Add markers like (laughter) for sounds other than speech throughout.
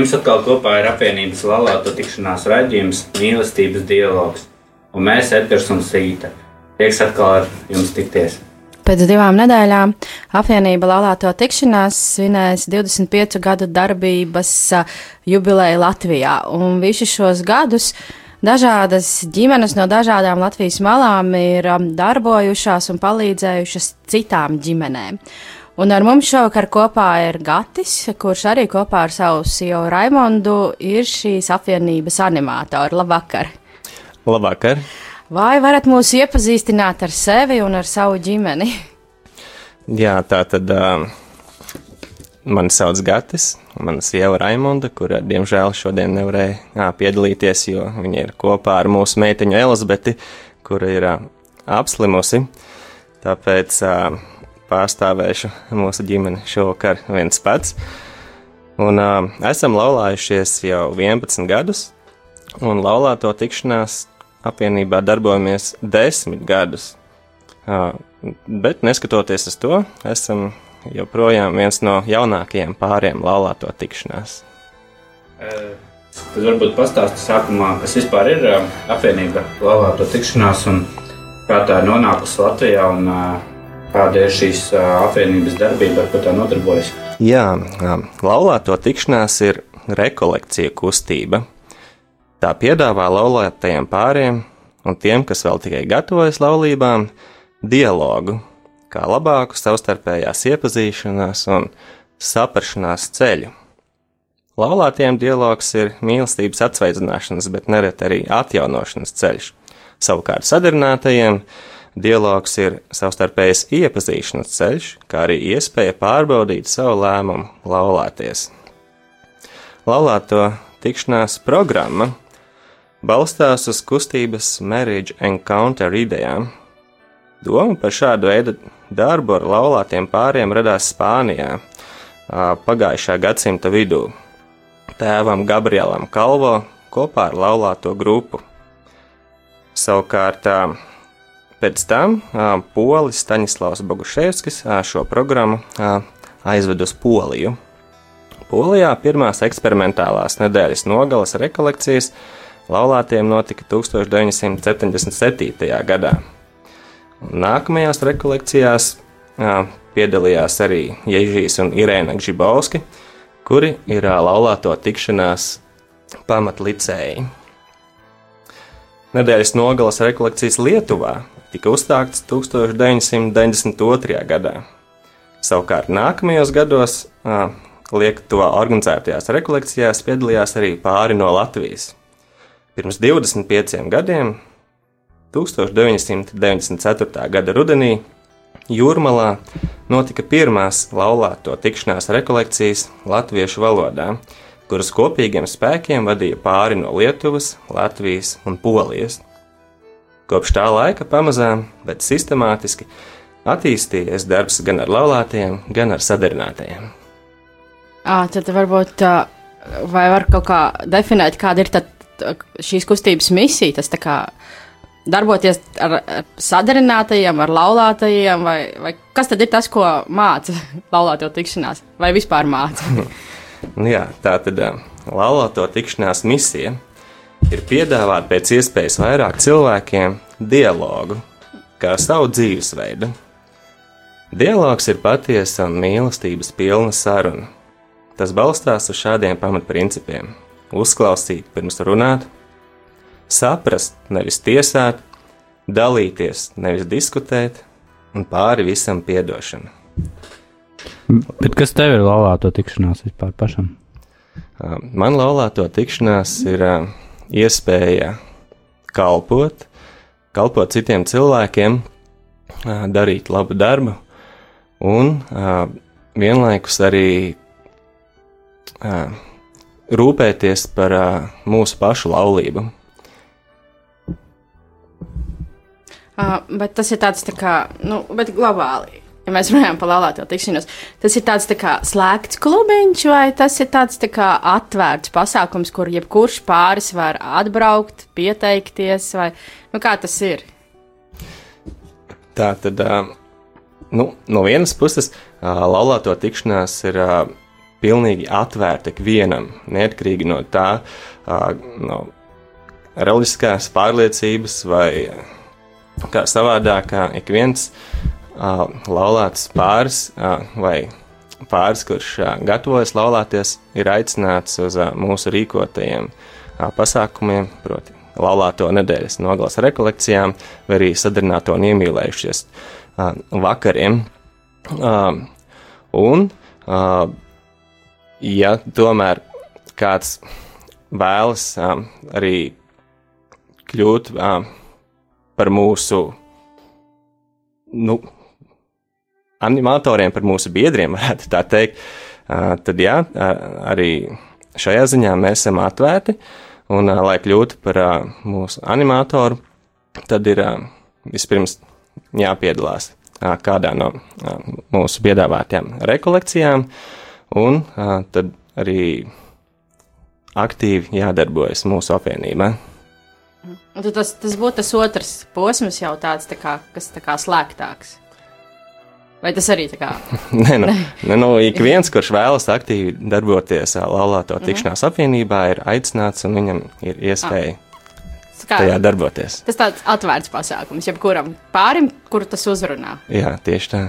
Jums atkal kopā ir apvienības valātu tikšanās raidījums Mīlestības dialogs. Un mēs, Edgars un Sīta, prieks atkal ar jums tikties. Pēc divām nedēļām apvienība Latvijas tikšanās svinēs 25 gadu darbības jubileju Latvijā. Un visus šos gadus dažādas ģimenes no dažādām Latvijas malām ir darbojušās un palīdzējušas citām ģimenēm. Un ar mums šovakar kopā ir Gatis, kurš arī kopā ar savu sievu Raimondu ir šīs apvienības animatori. Labvakar! Labvakar! Vai varat mūs iepazīstināt ar sevi un ar savu ģimeni? Jā, tā tad uh, mani sauc Gatis, mana sieva Raimonda, kura diemžēl šodien nevarēja jā, piedalīties, jo viņa ir kopā ar mūsu meitiņu Elizabeti, kura ir uh, apslimusi. Tāpēc uh, pārstāvēšu mūsu ģimeni šovakar viens pats. Un, uh, esam laulājušies jau 11 gadus, un laulāto tikšanās apvienībā darbojamies 10 gadus. Uh, bet neskatoties uz to, esam joprojām viens no jaunākajiem pāriem laulāto tikšanās. Tad varbūt pastāstiet sākumā, kas vispār ir apvienība laulāto tikšanās un kā tā ir nonākusi Latvijā un uh, Kāda ir šīs apvienības darbība, ar ko tā nodarbojas? Jā, laulāto tikšanās ir rekolekcija kustība. Tā piedāvā laulātajiem pāriem un tiem, kas vēl tikai gatavojas laulībām, dialogu, kā labāku savstarpējās iepazīšanās un saprašanās ceļu. Laulātiem dialogs ir mīlestības atsveidzināšanas, bet nereti arī atjaunošanas ceļš. Savukārt sadarinātajiem Dialogs ir savstarpējas iepazīšanās ceļš, kā arī iespēja pārbaudīt savu lēmumu laulāties. Laulāto tikšanās programma balstās uz kustības Marriage Encounter idejām. Doma par šādu veidu darbu ar laulātiem pāriem radās Spānijā pagājušā gadsimta vidū. Tēvam Gabrielam Kalvo kopā ar laulāto grupu. Savukārt Pēc tam Polis Staņislavs Boguševskis šo programmu aizved uz Poliju. Polijā pirmās eksperimentālās nedēļas nogalas rekolekcijas laulātiem notika 1977. gadā. Nākamajās rekolekcijās piedalījās arī Ježīs un Irēna Gžibauski, kuri ir laulāto tikšanās pamatlicēji. Nedēļas nogalas rekolekcijas Lietuvā tika uzsākts 1992. gadā. Savukārt nākamajos gados Lietuvā organizētajās rekolekcijās piedalījās arī pāri no Latvijas. Pirms 25 gadiem, 1994. gada rudenī, Jūrmalā notika pirmās laulāto tikšanās rekolekcijas latviešu valodā, kuras kopīgiem spēkiem vadīja pāri no Lietuvas, Latvijas un Polijas. Kopš tā laika pamazām, bet sistemātiski attīstījies darbs gan ar laulātiem, gan ar sadarinātajiem. À, tad varbūt, vai var kaut kā definēt, kāda ir šīs kustības misija? Tas kā darboties ar, ar sadarinātajiem, ar laulātajiem, vai, vai kas tad ir tas, ko māca (laughs) laulāto tikšanās, vai vispār māca? (laughs) Jā, tā tad laulāto tikšanās misija ir piedāvāt pēc iespējas vairāk cilvēkiem dialogu, kā savu dzīvesveidu. Dialogs ir patiesa un mīlestības pilna saruna. Tas balstās uz šādiem pamatprincipiem: uzklausīt pirms runāt, saprast, nevis tiesāt, dalīties, nevis diskutēt, un pāri visam piedošana. Bet kas tev ir laulāto tikšanās vispār pašam? Man laulāto tikšanās ir iespēja kalpot, kalpot citiem cilvēkiem, darīt labu darbu un vienlaikus arī rūpēties par mūsu pašu laulību. Bet tas ir tāds tā kā, nu, globāli. Ja mēs runājam par laulāto tikšanos, tas ir tāds tā kā slēgts klubiņš, vai tas ir tāds tā kā atvērts pasākums, kur jebkurš pāris var atbraukt, pieteikties, vai nu, kā tas ir? Tā tad, nu, no vienas puses, laulāto tikšanās ir pilnīgi atvērta ikvienam, neatkarīgi no tā, no reliģiskās pārliecības vai kā savādāk, ik viens uh, laulāts pāris uh, vai pāris, kurš uh, gatavojas laulāties, ir aicināts uz uh, mūsu rīkotajiem uh, pasākumiem, proti, laulāto nedēļas nogales rekolekcijām, vai arī sadarināto un iemīlējušies uh, vakariem. Uh, un, uh, ja tomēr kāds vēlas uh, arī kļūt uh, par mūsu nu, animatoriem, par mūsu biedriem, (laughs) varētu tā teikt, tad jā, arī šajā ziņā mēs esam atvērti. Un, lai kļūtu par mūsu animatoru, tad ir vispirms jāpiedalās kādā no mūsu piedāvātajām rekolekcijām, un tad arī aktīvi jādarbojas mūsu apvienībā. Tas, tas būtu tas otrs posms, jau tāds, tā kā, kas tā kā slēgtāks. Vai tas arī tā kā? (laughs) Nē, nu, ne, nu, ik viens, kurš vēlas aktīvi darboties ā, laulāto tikšanās apvienībā, ir aicināts un viņam ir iespēja Tas kā- tajā darboties. Tas tāds atvērts pasākums, jebkuram pārim, kuru tas uzrunā. Jā, tieši tā.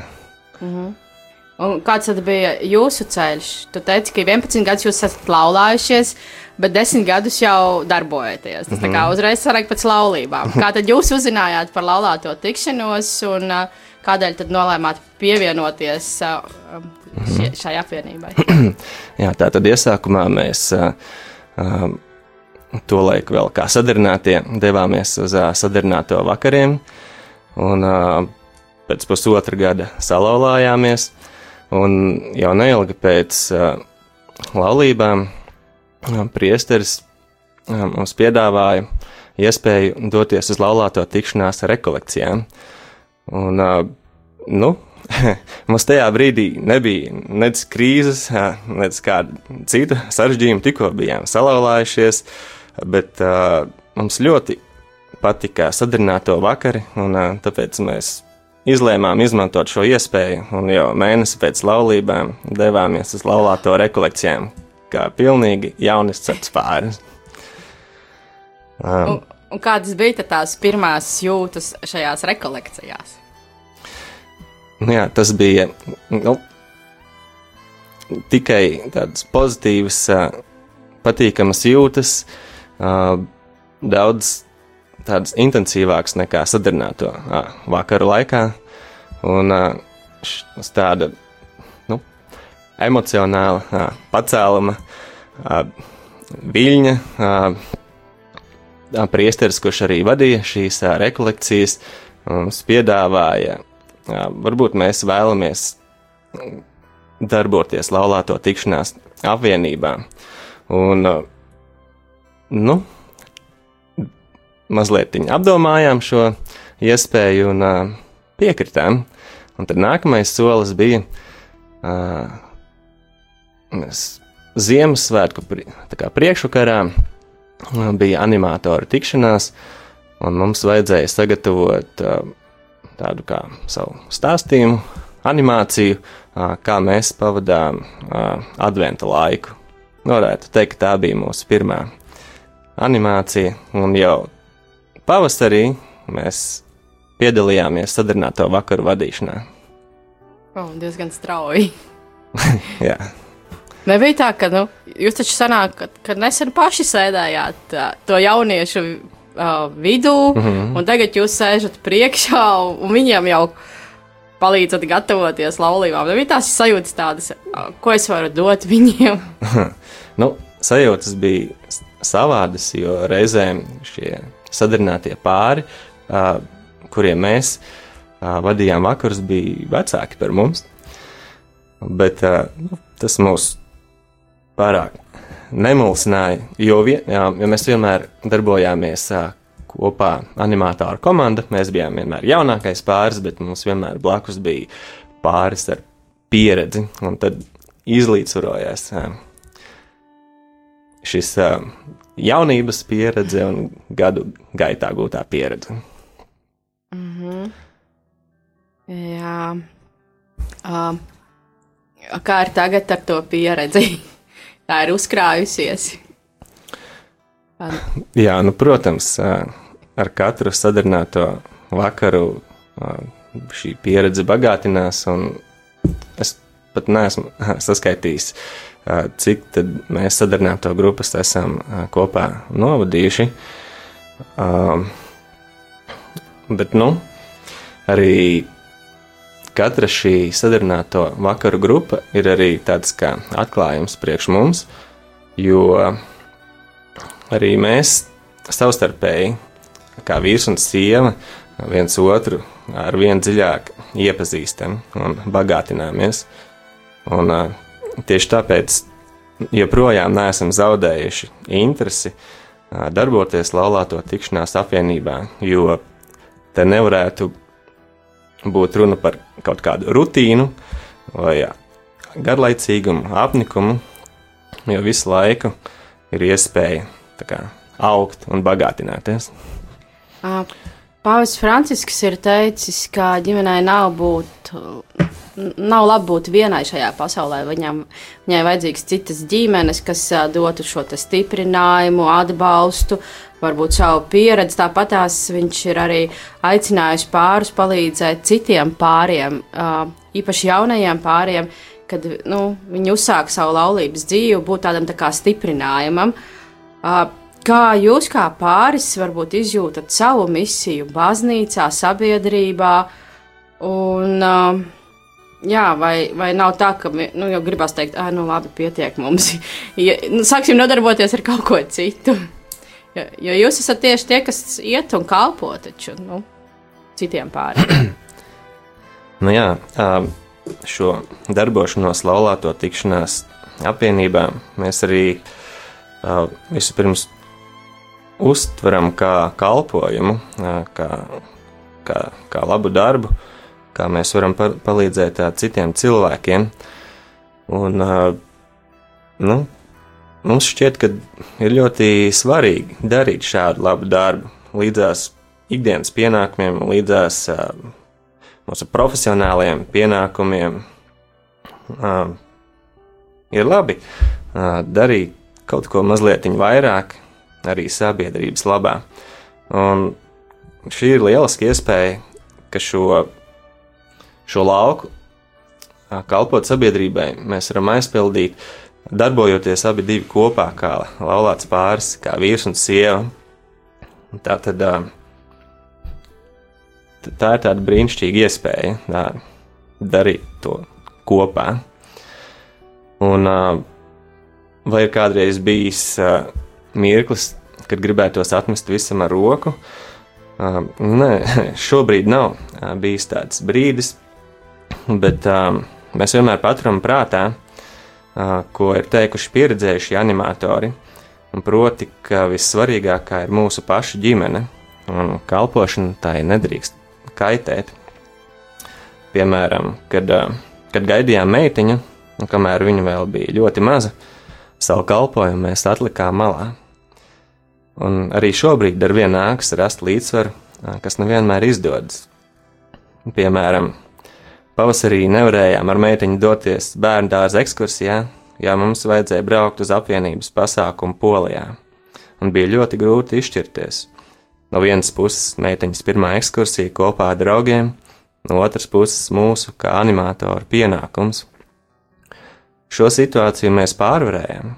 Un kāds tad bija jūsu ceļš? Tu teici, ka 11 gadus jūs esat laulājušies, bet 10 gadus jau darbojaties. Tas mm -hmm. tā kā uzreiz sarāk pēc laulībām. Kā tad jūs uzzinājāt par laulāto tikšanos un uh, kādēļ tad nolēmāt pievienoties uh, um, šie, šai apvienībai? (clears throat) Jā, tā tad iesākumā mēs uh, uh, to laiku vēl kā sadarinātie devāmies uz uh, sadarināto vakariem, un uh, pēc pusotra gada salauzājāmies. Un jau neilgi pēc uh, laulībām uh, priesteris uh, mums piedāvāja iespēju doties uz laulāto tikšanās rekolekcijām. Un, nu, (laughs) mums tajā brīdī nebija nec krīzes, nec kāda cita sarežģījuma, tikko bijām salauzājušies, bet mums ļoti patika sadarināto vakari, un tāpēc mēs izlēmām izmantot šo iespēju, un jau mēnesi pēc laulībām devāmies uz laulāto rekolekcijām, kā pilnīgi jauniscerts pāris. Um, un, kādas bija tās pirmās jūtas šajās rekolekcijās? nu jā, tas bija nu, tikai tādas pozitīvas, patīkamas jūtas, daudz tādas intensīvākas nekā sadarināto vakaru laikā. Un tāda nu, emocionāla pacēluma, viļņa. Priesteris, kurš arī vadīja šīs rekolekcijas, mums piedāvāja, varbūt mēs vēlamies mm, darboties laulāto tikšanās apvienībā. Un, nu, mazliet apdomājām šo iespēju un piekritām. Un tad nākamais solis bija uh, Ziemassvētku priekšvakarā bija animatoru tikšanās, un mums vajadzēja sagatavot tādu kā savu stāstījumu, animāciju, kā mēs pavadām adventa laiku. Varētu teikt, tā bija mūsu pirmā animācija, un jau pavasarī mēs piedalījāmies sadarināto vakaru vadīšanā. Oh, diezgan strauji. (laughs) Jā, Nebija tā, ka nu, jūs taču sanāk, ka, ka nesen paši sēdējāt uh, to jauniešu uh, vidū, mm -hmm. un tagad jūs sēžat priekšā, un viņiem jau palīdzat gatavoties laulībām? Vai bija tās sajūtas tādas, ā, ko es varu dot viņiem? (laughs) Nu, sajūtas bija savādas, jo reizēm šie sadarinātie pāri, ā, kuriem mēs ā, vadījām vakarus, bija vecāki par mums. Bet ā, nu, tas mūs pārāk nemulsināja, jo, vien, jā, jo mēs vienmēr darbojāmies kopā animātoru komanda. Mēs bijām vienmēr jaunākais pāris, bet mums vienmēr blakus bija pāris ar pieredzi, un tad izlīdzvarojās šis jaunības pieredze un gadu gaitā gūtā pieredze. Jā. Uh, kā ir tagad ar to pieredzi? Tā ir uzkrājusies. Jā, nu, protams, ar katru sadarināto vakaru šī pieredze bagātinās, un es pat neesmu saskaitījis, cik tad mēs sadarināto grupas esam kopā novadījuši. Bet, nu, arī katra šī sadarināto vakaru grupa ir arī tāds kā atklājums priekš mums, jo arī mēs savstarpēji, kā vīrs un sieva, viens otru ar vien dziļāk iepazīstam un bagātināmies. Un, tieši tāpēc joprojām neesam zaudējuši interesi darboties laulāto tikšanās apvienībā, jo te nevarētu būt runa par kaut kādu rutīnu vai garlaicīgumu, apnikumu, jo visu laiku ir iespēja kā, augt un bagātināties. Pāvis Francisks ir teicis, ka ģimenei nav būt. Nav labi būt vienai šajā pasaulē. Viņam, viņai vajadzīgs citas ģimenes, kas dotu šo stiprinājumu, atbalstu, varbūt savu pieredzi. Tāpat viņš ir arī aicinājis pārus palīdzēt citiem pāriem, īpaši jaunajiem pāriem, kad nu, viņi uzsāk savu laulības dzīvi, būt tādam tā kā stiprinājumam. Kā jūs, kā pāris, varbūt izjūtat savu misiju baznīcā, sabiedrībā, un uh, jā, vai, vai nav tā, ka, nu, jau gribās teikt, ah, nu, labi, pietiek mums, (laughs) ja, nu, sāksim nodarboties ar kaut ko citu. Jo, jo jūs esat tieši tie, kas iet un kalpo taču, nu, citiem pāriem. (clears throat) Nu jā, šo darbošanos laulāto tikšanās apvienībā mēs arī vispirms uztveram kā kalpojumu, kā, kā, kā labu darbu, kā mēs varam pa palīdzēt citiem cilvēkiem. Un, nu, mums šķiet, ka ir ļoti svarīgi darīt šādu labu darbu līdzās ikdienas pienākumiem, līdzās mūsu profesionālajiem pienākumiem. Ir labi darīt kaut ko mazliet vairāk arī sabiedrības labā. Un šī ir lieliska iespēja, ka šo, šo lauku, kalpot sabiedrībai, mēs varam aizpildīt, darbojoties abi divi kopā, kā laulāts pāris, kā vīrs un sieva. Tā tad tā ir tāda brīnišķīga iespēja tā, darīt to kopā. Un, vai ir kādreiz bijis mirklis, kad gribētos atmest visam ar roku? Nē, (laughs) šobrīd nav bijis tāds brīdis, bet uh, mēs vienmēr paturam prātā, uh, ko ir teikuši pieredzējušie animatori. Un proti, ka vissvarīgākā ir mūsu paša ģimene, un kalpošana tai nedrīkst kaitēt. Piemēram, kad, ā, kad gaidījām meitiņu, un kamēr viņa vēl bija ļoti maza, savu kalpošanu mēs atlikām malā. Un arī šobrīd ar vienu nākas rast līdzsvaru, kas nevienmēr izdodas. Piemēram, pavasarī nevarējām ar meitiņu doties bērnu dārza ekskursijā, jo mums vajadzēja braukt uz apvienības pasākumu Polijā, un bija ļoti grūti izšķirties. No vienas puses meiteņas pirmā ekskursija kopā ar draugiem, no otras puses mūsu kā animatoru pienākums. Šo situāciju mēs pārvarējām,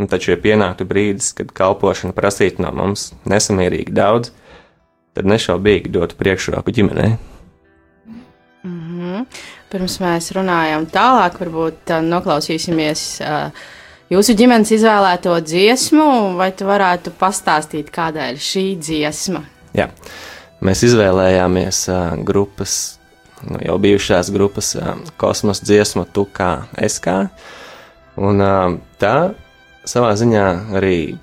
un taču, ja pienāktu brīdis, kad kalpošana prasītu no mums nesamērīgi daudz, tad nešaubīgi dotu priekšroku ģimenei. Mhm. Mm. Pirms mēs runājam tālāk, varbūt uh, noklausīsimies uh, jūsu ģimenes izvēlēto dziesmu, vai tu varētu pastāstīt, kādēļ šī dziesma? Jā, mēs izvēlējāmies uh, grupas, nu, jau bijušās grupas uh, kosmosa dziesmu Tu kā es kā, un uh, tā savā ziņā arī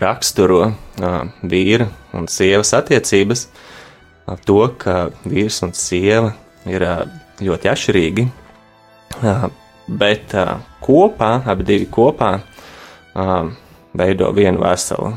raksturo uh, vīra un sievas attiecības, uh, to, ka vīrs un sieva ir ļoti atšķirīgi, bet kopā, abi divi kopā, veido vienu veselu.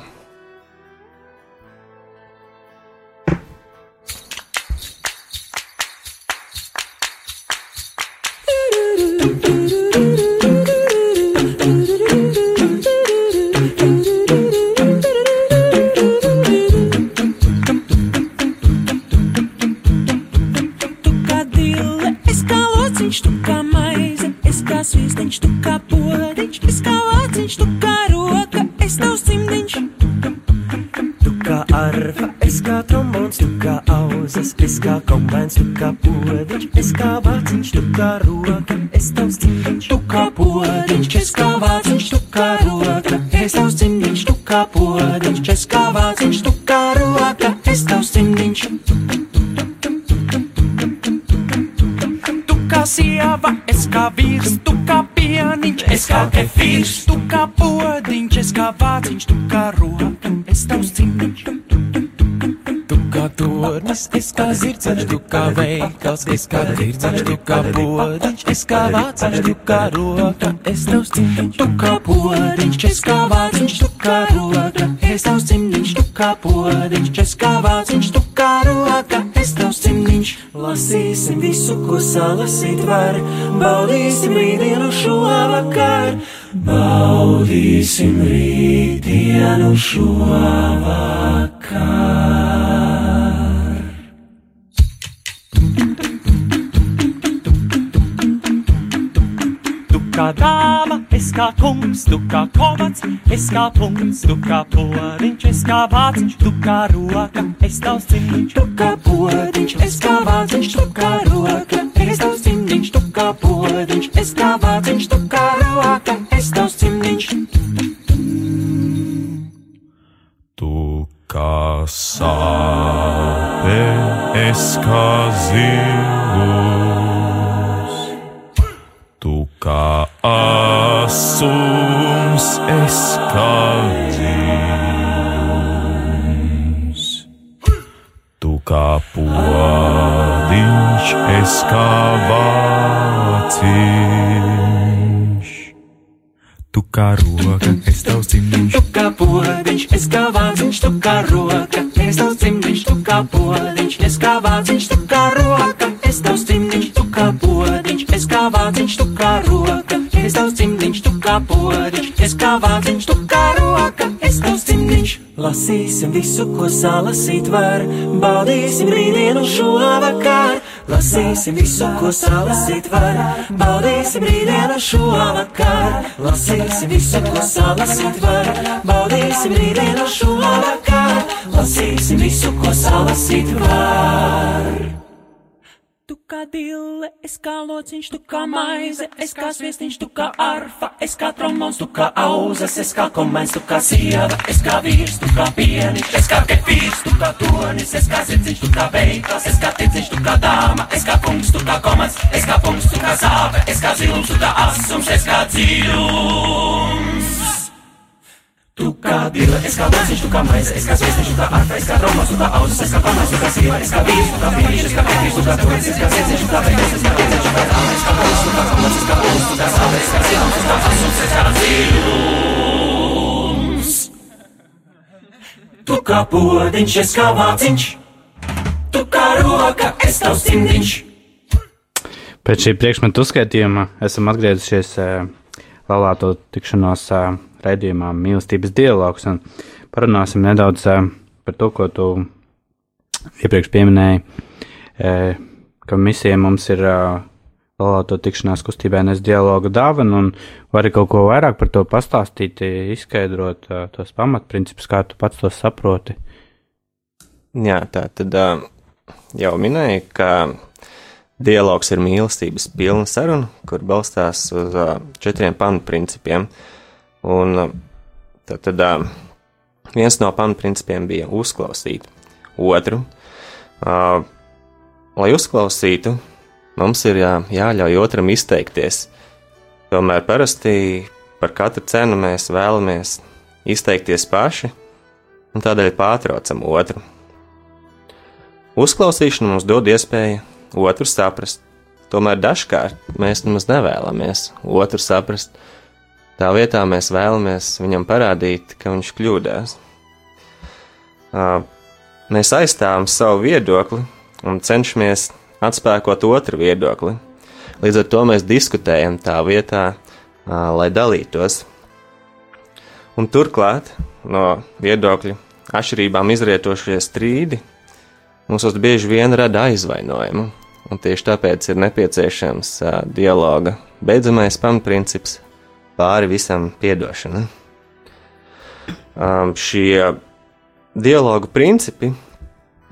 Vāciņš, tu kā roka, es tavs cimdiņš. Tu kā sieva, es kā vīrs, tu kā pieniņš, es kā kefīrs, tu kā podiņš, es kā vāciņš, tu kā roka, Tu kā tornis, es kā zirdziņš, tu kā veikals, es kā tirdziņš, tu kā podiņš, es kā vāciņš, tu kā roka, es tavs cimdiņš. Tu kā podiņš, es kā vāciņš, tu kā roka, es tavs cimdiņš, tu kā podiņš, es kā vāciņš, tu kā roka, es tavs cimdiņš. Lasīsim visu, ko salasīt var, baudīsim rītdienu šo vakar, baudīsim rītdienu šo kā dāma, es kā kungs, tu kā komats, es kā punkts, tu kā poriņš, es kā vāciņš, tu kā roka, es tavs cimdiņš. Tu kā podiņš, es kā vāciņš, tu kā roka, es tavs cimdiņš, tu kā podiņš, es kā vāciņš, tu kā roka, es tavs cimdiņš. Tu kā sāpe, es kā zilus, kā roka, es tavs cimdiņš. Tu kā podiņš, es kā vāciņš, tu kā roka, es tavs cimdiņš, tu kā podiņš, es kā vāciņš, tu kā roka, es tavs cimdiņš, tu kā podiņš, es kā vāciņš, tu kā roka, es tavs cimdiņš, tu kā podiņš, es kā vāciņš, tu kā roka, es tavs cimdiņš. Lasīsim visu, ko salasīt var, baudīsim rītdienu šo vakar. Lasīsim visu, ko salasīt var, baudīsim rītdienu šo vakar. Lasīsim visu, ko salasīt var, baudīsim rītdienu šo vakar. Lasīsim visu, ko salasīt var. Kā dille, es kā lociņš, tu kā maize, es kā sviestiņš, tu kā arfa, es kā trombons, tu kā auzas, es kā komens, tu kā sieva, es kā vīrs, tu kā pieniņš, es kā kefīrs, tu kā tonis, es kā sirdziņš, tu kā veikals, es kā tirdziņš, tu kā dāma, es kā kungs, tu kā komats, es kā punkts, tu kā sāpe, es kā zilums, tu kā asums, es kā dziļums. Tu kā dila, es kā lociņš, tu kā maize, es kā sviestiņš, tu kā arfa, es kā trombons, tu kā auzas, es kā komens, tu kā sieva, es kā vīrs, tu kā pieniņš, es kā kefīrs, tu kā tonis, es kā sirdziņš, tu kā veikals, es kā tirdziņš, tu kā dāma, es kā kungs, tu kā komats, es kā punkts, tu kā sāpe, es kā zilums, tu kā asums, es kā dziļums. Tu kā podiņš, es kā vāciņš, tu kā roka, es tavs cimdiņš. Pēc šī priekšmetu uzskaitījuma esam atgriezušies uh, laulāto tikšanos raidījumā mīlestības dialogs un parunāsim nedaudz par to, ko tu iepriekš pieminēji, ka misija mums ir laulāto tikšanās kustībā nes dialoga dāvana un vari kaut ko vairāk par to pastāstīt, izskaidrot tos pamatprincipus, kā tu pats to saproti. Jā, tā tad jau minēja, ka dialogs ir mīlestības pilna saruna, kur balstās uz uh, četriem pamatprincipiem. Un uh, tad, tad uh, viens no pamatprincipiem bija uzklausīt otru. Uh, lai uzklausītu, mums ir jā, jāļauj otram izteikties. Tomēr parasti par katru cenu mēs vēlamies izteikties paši, un tādēļ pārtraucam otru. Uzklausīšana mums dod iespēju otru saprast, tomēr dažkārt mēs nemaz nevēlamies otru saprast. Tā vietā mēs vēlamies viņam parādīt, ka viņš kļūdās. Mēs aizstāvam savu viedokli un cenšamies atspēkot otru viedokli. Līdz ar to mēs diskutējam tā vietā, lai dalītos. Un turklāt no viedokļu atšķirībām izrietošie strīdi mūsos bieži vien rada aizvainojumu, un tieši tāpēc ir nepieciešams uh, dialoga beidzamais pamatprincips pāri visam piedošana. Um, šie dialogu principi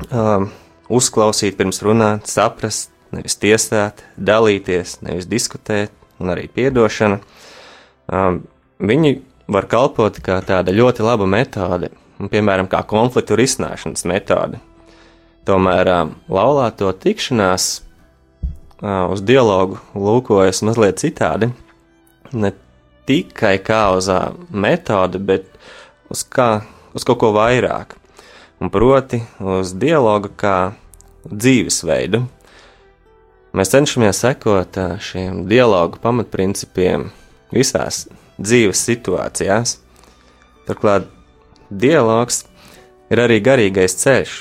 um, uzklausīt pirms runāt, saprast, nevis tiesāt, dalīties, nevis diskutēt, un arī piedošana. Um, viņi var kalpot kā tāda ļoti laba metode, un, piemēram, kā konfliktu risināšanas metode. Tomēr laulāto tikšanās uz dialogu lūkojas mazliet citādi. Ne tikai kā uz metodi, bet uz, kā, uz kaut ko vairāk. Un proti, uz dialogu kā dzīvesveidu. Mēs cenšamies sekot šiem dialogu pamatprincipiem visās dzīves situācijās. Turklāt dialogs ir arī garīgais ceļš,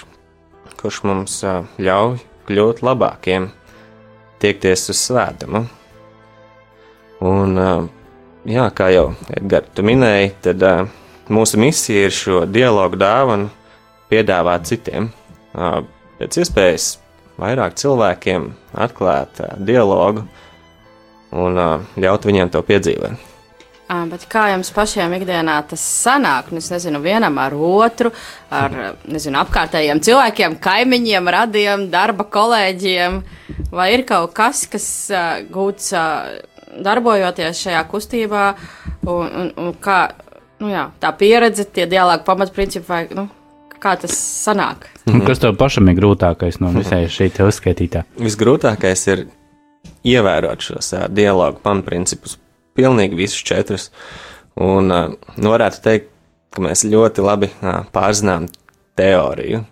kurš mums ļauj kļūt labākiem, tiekties uz svētumu. Un, jā, kā jau Edgars, tu minēji, tad mūsu misija ir šo dialogu dāvanu piedāvāt citiem. Pēc iespējas vairāk cilvēkiem atklāt dialogu un ļaut viņiem to piedzīvot. Bet kā jums pašiem ikdienā tas sanāk? Nu, es nezinu, vienam ar otru, ar nezinu, apkārtējiem cilvēkiem, kaimiņiem, radiem, darba kolēģiem. Vai ir kaut kas, kas uh, gūts uh, darbojoties šajā kustībā, un, un, un kā nu, jā, tā pieredze, tie dialogu pamatprincipi, vai nu, kā tas sanāk? Mhm. Kas tev pašam ir grūtākais no visai šī te uzskaitītā? Visgrūtākais ir ievērot šos uh, dialogu pamatprincipus pilnīgi visus četrus. Un nu, varētu teikt, ka mēs ļoti labi pārzinām teoriju.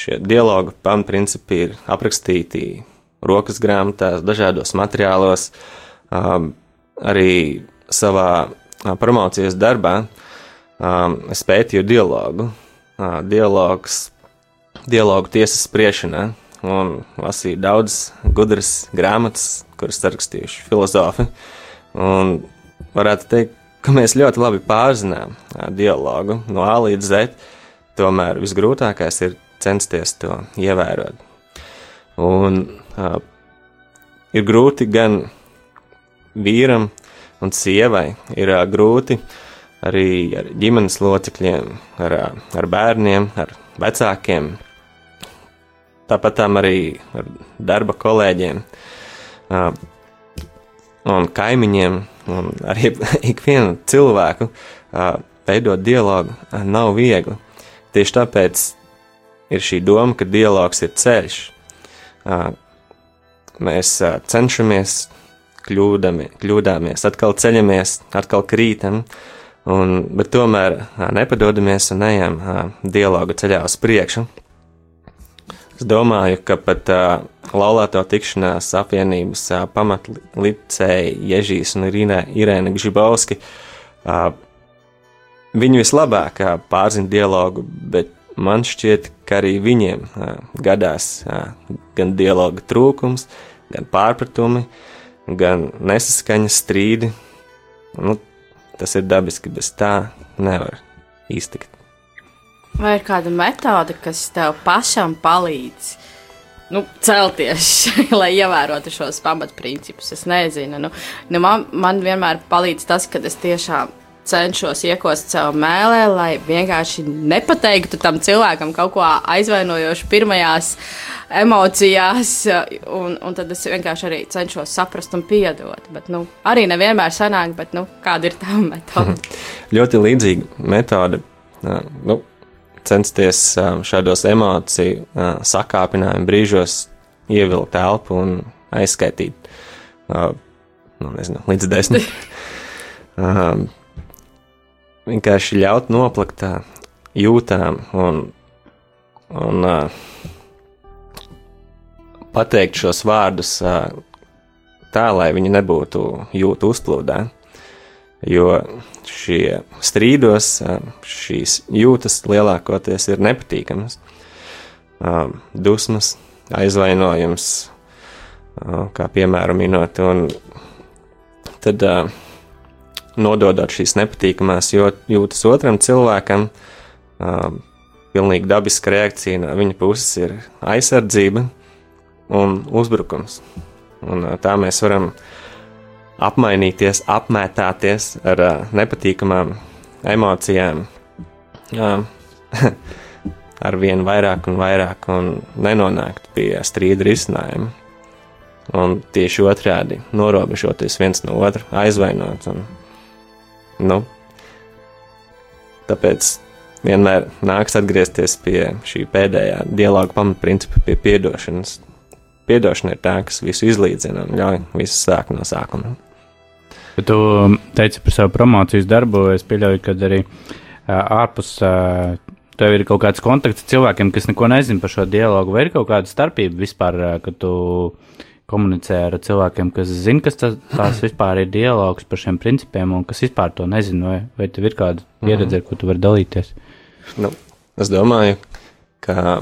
Šie dialogu pamatprincipi ir aprakstīti rokas grāmatās, dažādos materiālos, arī savā promocijas darbā. Es pētīju dialogu, dialogs, dialogu tiesas spriešanā un lasīju daudzas gudras grāmatas, kuras rakstījuši filozofi. Un varētu teikt, ka mēs ļoti labi pārzinām dialogu no A līdz Z. Tomēr visgrūtākais ir censties to ievērot. Un uh, ir grūti gan vīram un sievai, ir uh, grūti arī ar ģimenes locekļiem, ar, ar bērniem, ar vecākiem, tāpat arī ar darba kolēģiem. Uh, un kaimiņiem, un arī (laughs) ikvienu cilvēku uh, veidot dialogu nav viegli. Tieši tāpēc ir šī doma, ka dialogs ir ceļš. Uh, mēs cenšamies, kļūdami, kļūdāmies, atkal ceļamies, atkal krītam, un, bet tomēr nepadodamies un ejam dialogu ceļā uz priekšu. Es domāju, ka pat uh, laulāto tikšanās apvienības uh, pamatlicēji Ježīs un Irīna, Irēna Gžibauski. Uh, viņi vislabāk uh, pārzina dialogu, bet man šķiet, ka arī viņiem uh, gadās uh, gan dialoga trūkums, gan pārpratumi, gan nesaskaņas strīdi. Nu, tas ir dabiski, bez tā nevar iztikt. Vai ir kāda metode, kas tev pašam palīdz nu, celties, (laughs) lai ievērotu šos pamatprincipus? Es nezinu. Nu, nu man, man vienmēr palīdz tas, ka es tiešām cenšos iekost sev mēlē, lai vienkārši nepateiktu tam cilvēkam kaut ko aizvainojošu pirmajās emocijās, un, un tad es vienkārši arī cenšos saprast un piedot. Bet, nu, arī nevienmēr sanāk, bet nu, kāda ir tā (laughs) metode? Ļoti līdzīga metode. Nu, censties šādos emociju sakāpinājumu brīžos ievilkt elpu un aizskaitīt nu, nezinu, līdz desmit. (laughs) Vienkārši ļaut noplakt jūtām un, un pateikt šos vārdus tā, lai viņi nebūtu jūtu uzplūdā. Jo šie strīdos, ā, šīs jūtas lielākoties ir nepatīkamas. Ā, Dusmas, aizvainojums, ā, kā piemēram minot, un tad ā, nododot šīs nepatīkamās jūtas otram cilvēkam, ā, pilnīgi dabiska reakcija no viņa puses ir aizsardzība un uzbrukums. Un ā, tā mēs varam apmainīties, apmētāties ar ā, nepatīkamām emocijām, ā, (laughs) ar vien vairāk un vairāk, un nenonākt pie strīda risinājuma. Un tieši otrādi - norobežoties viens no otra, aizvainot. Un, nu, tāpēc vienmēr nāks atgriezties pie šī pēdējā dialoga pamatprincipa, pie piedošanas. Piedošana ir tā, kas visu izlīdzina un ļauj visu sākt no sākuma. Bet tu teici par savu promocijas darbu. Es pieļauju, ka arī ā, ārpus ā, tev ir kaut kāds kontakts ar cilvēkiem, kas neko nezina par šo dialogu, vai ir kaut kāda starpība vispār, ā, kad tu komunicē ar cilvēkiem, kas zina, kas tas, tās vispār ir dialogs par šiem principiem un kas vispār to nezina, vai, vai tev ir kāda pieredze, ar ko tu vari dalīties? Nu, es domāju, ka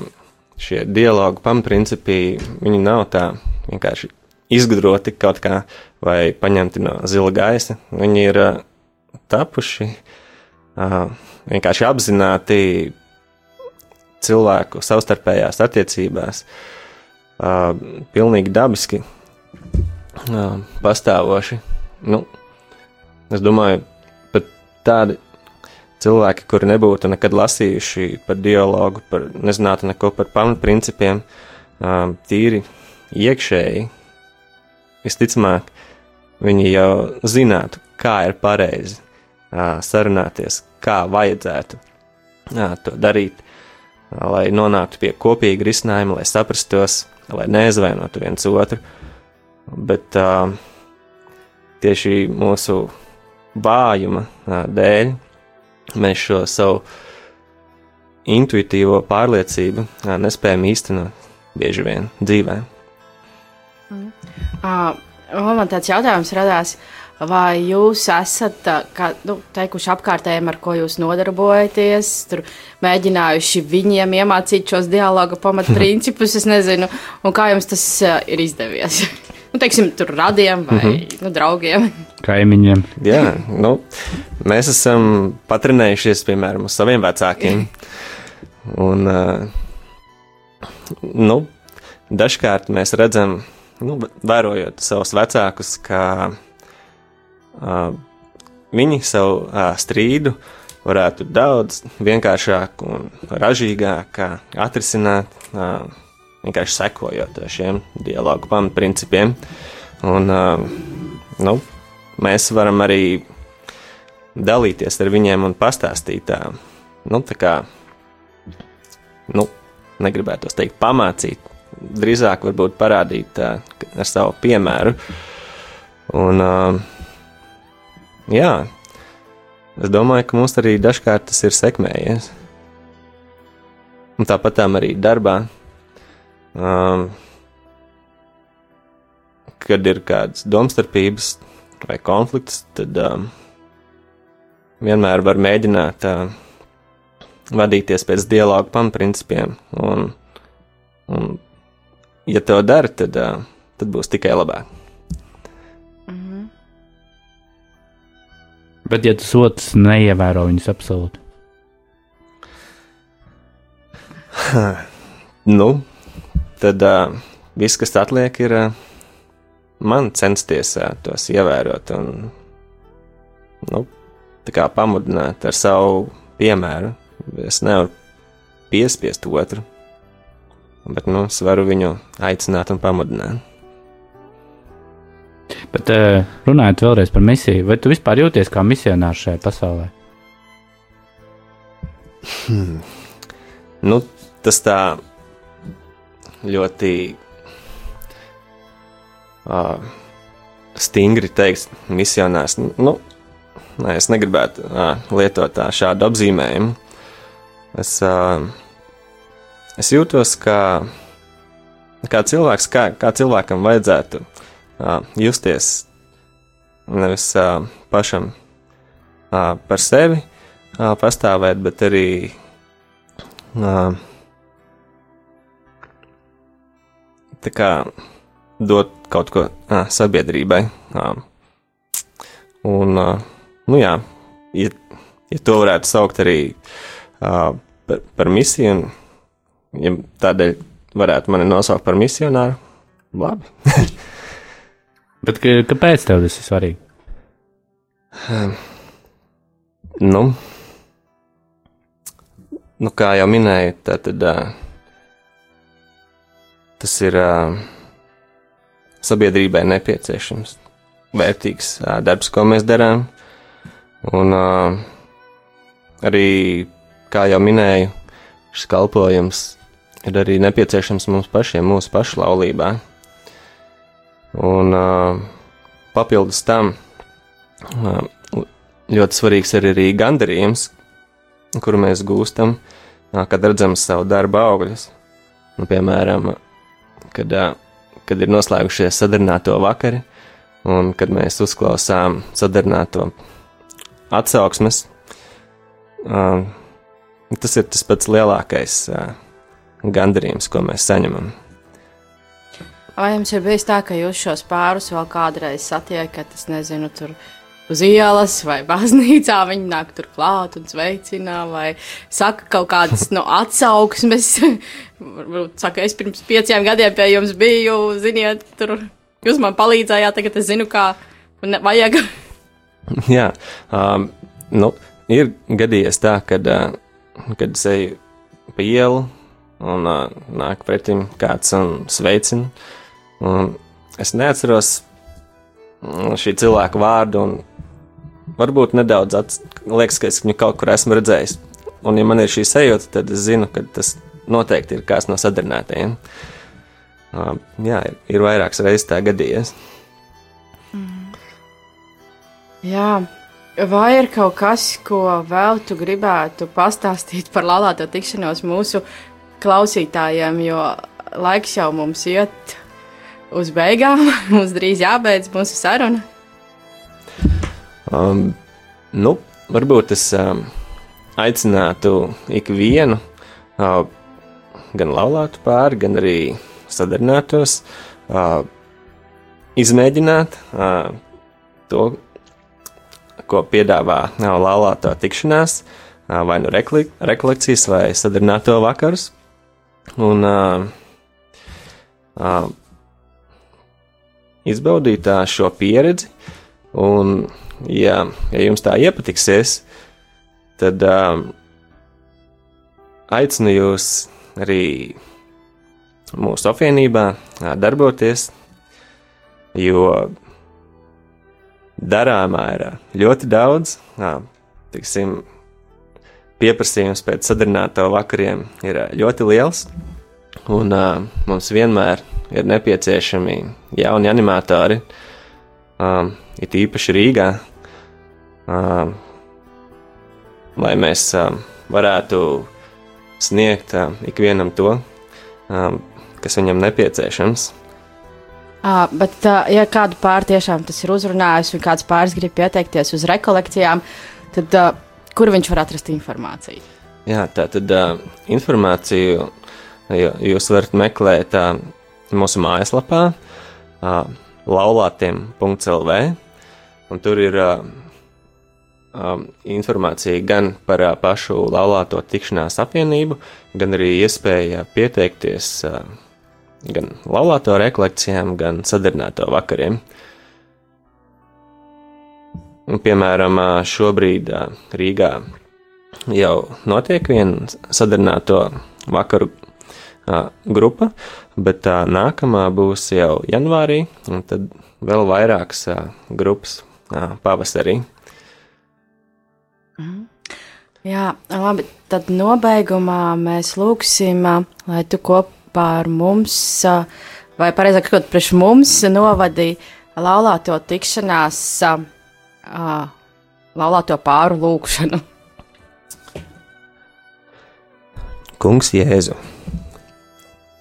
šie dialogu pamatprincipi viņi nav tā vienkārši izgudroti kaut kā vai paņemti no zila gaisa. Viņi ir uh, tapuši uh, vienkārši apzināti cilvēku savstarpējās attiecībās, uh, pilnīgi dabiski pastāvoši. Nu, es domāju, pat tādi cilvēki, kuri nebūtu nekad lasījuši par dialogu, par, nezinātu neko par pamatprincipiem, tīri iekšēji, visticamāk, viņi jau zinātu, kā ir pareizi sarunāties, kā vajadzētu to darīt, lai nonāktu pie kopīga risinājuma, lai saprastos, lai neaizvainotu viens otru. Bet tieši mūsu vājuma dēļ mēs šo savu intuitīvo pārliecību nespējam īstenot bieži vien dzīvē. Uh, man tāds jautājums radās, vai jūs esat kā, nu, teikuši apkārtējiem, ar ko jūs nodarbojaties, tur mēģinājuši viņiem iemācīt šos dialogu pamatprincipus, es nezinu, un kā jums tas ir izdevies? (laughs) nu, teiksim, tur radiem vai mm -hmm. nu, draugiem. (laughs) Kaimiņiem. Jā, nu, mēs esam patrenējušies, piemēram, uz saviem vecākiem. Un, ā, nu, dažkārt mēs redzam, nu, vērojot savus vecākus, ka uh, viņi savu uh, strīdu varētu daudz vienkāršāk un ražīgāk atrisināt, uh, vienkārši sekojot šiem dialogu pamatprincipiem. Un, uh, nu, mēs varam arī dalīties ar viņiem un pastāstīt tā, nu, tā kā, nu, negribētu teikt, pamācīt, drīzāk varbūt parādīt tā, ar savu piemēru. Un, uh, jā, es domāju, ka mums arī dažkārt tas ir sekmējies. Un tāpat tā arī darbā. Um, kad ir kādas domstarpības vai konflikts, tad um, vienmēr var mēģināt uh, vadīties pēc dialogu pamatprincipiem. Un, un, ja to dara, tad, uh, tad būs tikai labāk. Bet, ja tas otrs neievēro viņus absolūti, (laughs) Nu, tad uh, viss, kas atliek, ir uh, man censties uh, tos ievērot. Un, nu, tā kā pamudināt ar savu piemēru. Es nevaru piespiest otru, bet nu, es varu viņu aicināt un pamudināt. Bet eh, runājot vēlreiz par misiju, vai tu vispār jūties kā misionārs šajā pasaulē? Hmm. Nu, tas tā ļoti uh, stingri teiks, misionārs. Nu, nē, es negribētu uh, lietot tā, šādu apzīmējumu. Es, uh, es jūtos kā, kā cilvēks, kā, kā cilvēkam vajadzētu uh, justies nevis uh, pašam uh, par sevi uh, pastāvēt, bet arī uh, tā kā dot kaut ko uh, sabiedrībai. Uh, un, uh, nu jā, ja, ja to varētu saukt arī uh, par, par misiju, un ja tādēļ varētu mani nosaukt par misionāru, labi. (laughs) Bet kāpēc tev tas ir svarīgi? Um, nu, nu, kā jau minēju, tad, tad uh, tas ir uh, sabiedrībai nepieciešams, vērtīgs uh, darbs, ko mēs darām. Un arī, kā jau minēju, šis kalpojums ir arī nepieciešams mums pašiem, mūsu pašu laulībā. Un uh, papildus tam uh, ļoti svarīgs ir arī gandarījums, kuru mēs gūstam, uh, kad redzam savu darbu augļus. Nu, piemēram, kad, uh, kad ir noslēgušies sadarināto vakari, un kad mēs uzklausām sadarināto atsauksmes, uh, tas ir tas pats lielākais uh, gandarījums, ko mēs saņemam. Vai jums ir bijis tā, ka jūs šos pārus vēl kādreiz satiekat, es nezinu, tur uz ielas vai baznīcā, viņi nāk tur klāt un sveicina, vai saka kaut kādas no atsauksmes. (laughs) Varbūt saka, es pirms pieciem gadiem pie jums biju, ziniet, tur jūs man palīdzējāt, tagad es zinu, kā vajag. (laughs) Jā, um, nu, ir gadījies tā, kad, uh, kad es eju pa ielu un uh, nāk pretim kāds un sveicina. Un es neatceros mm, šī cilvēka vārdu, un varbūt nedaudz ats, liekas, ka es viņu kaut kur esmu redzējis. Un, ja man ir šī sajūta, tad es zinu, ka tas noteikti ir kāds no sadarbinātajiem. Uh, jā, ir, ir vairākas reizes tā gadījies. Mm. Jā, vai ir kaut kas, ko vēl tu gribētu pastāstīt par laulāto tikšanos mūsu klausītājiem, jo laiks jau mums iet uz beigām. (laughs) Mums drīz jābeidz mūsu saruna. Um, nu, varbūt es um, aicinātu ikvienu, uh, gan laulātu pāri, gan arī sadarbinātos, uh, izmēģināt uh, to, ko piedāvā uh, laulāto tikšanās, uh, vai nu rekolekcijas, vai sadarbināto vakarus. Un, uh, uh, izbaudīt šo pieredzi. Un, ja, ja jums tā iepatiksies, tad um, aicinu jūs arī mūsu apvienībā darboties, jo darāmā ir ļoti daudz. Tiksim, pieprasījums pēc sadarināto vakariem ir ļoti liels, un uh, mums vienmēr ir nepieciešami jauni animatori, um, it īpaši Rīgā, um, lai mēs um, varētu sniegt um, ikvienam to, um, kas viņam nepieciešams. À, bet, uh, ja kādu pāri tiešām tas ir uzrunājis, un kāds pāris grib pieteikties uz rekolekcijām, tad uh, kur viņš var atrast informāciju? Jā, tā tad uh, informāciju jūs varat meklēt uh, mūsu mājaslapā, uh, laulātiem.lv. Tur ir uh, um, informācija gan par uh, pašu laulāto tikšanās apvienību, gan arī iespēja pieteikties uh, gan laulāto rekolekcijām, gan sadarbināto vakariem. Un, piemēram, šobrīd Rīgā jau notiek viena sadarināto vakaru grupa, bet tā nākamā būs jau janvārī, un tad vēl vairākas grupas pavasarī. Jā, labi. Tad nobeigumā mēs lūgsim, lai tu kopā ar mums, vai pareizāk sakot, priekš mums novadīji laulāto tikšanās, ā, laulāto pāru lūgšanu. Kungs, Jēzu,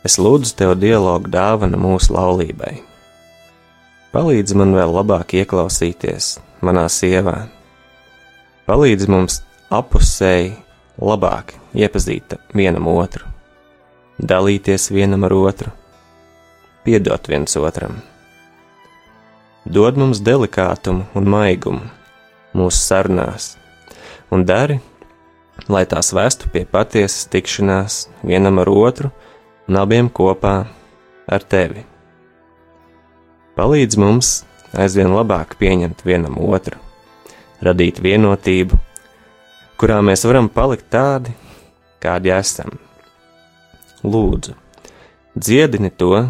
es lūdzu tev dialogu dāvanu mūsu laulībai. Palīdzi man vēl labāk ieklausīties manā sievā. Palīdzi mums apusēji labāk iepazīt vienam otru, dalīties vienam ar otru, piedot viens otram. Dod mums delikātumu un maigumu mūsu sarunās, un dari, lai tās vestu pie patiesas tikšanās vienam ar otru un abiem kopā ar tevi. Palīdz mums aizvien labāk pieņemt vienam otru, radīt vienotību, kurā mēs varam palikt tādi, kādi esam. Lūdzu, dziedini to,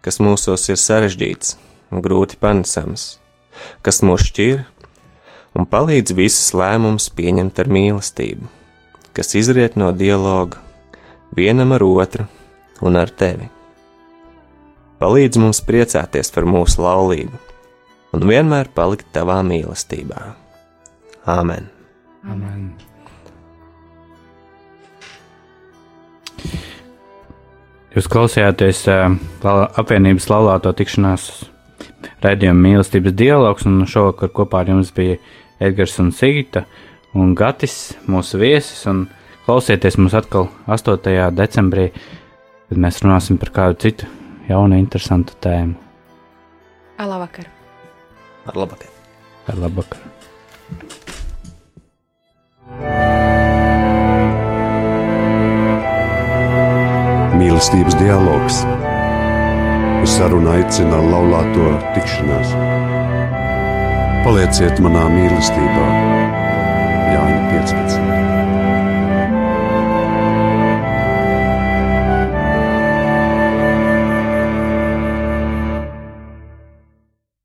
kas mūsos ir sarežģīts un grūti panesams, kas mūs šķir, un palīdz visus lēmumus pieņemt ar mīlestību, kas izriet no dialoga vienam ar otru un ar tevi. Palīdz mums priecāties par mūsu laulību un vienmēr palikt tavā mīlestībā. Āmen! Amen. Jūs klausījāties uh, apvienības laulāto tikšanās raidījuma mīlestības dialogs, un šovakar kopā ar jums bija Edgars un Sigita un Gatis, mūsu viesis, un klausieties mums atkal 8. decembrī, kad mēs runāsim par kādu citu jaunu, interesantu tēmu. Labvakar! Ar labākiem! Ar labvakar! Mīlestības dialogs. Uz sarunu aicina laulāto tikšanās. Palieciet manā mīlestībā, Jāņa 15.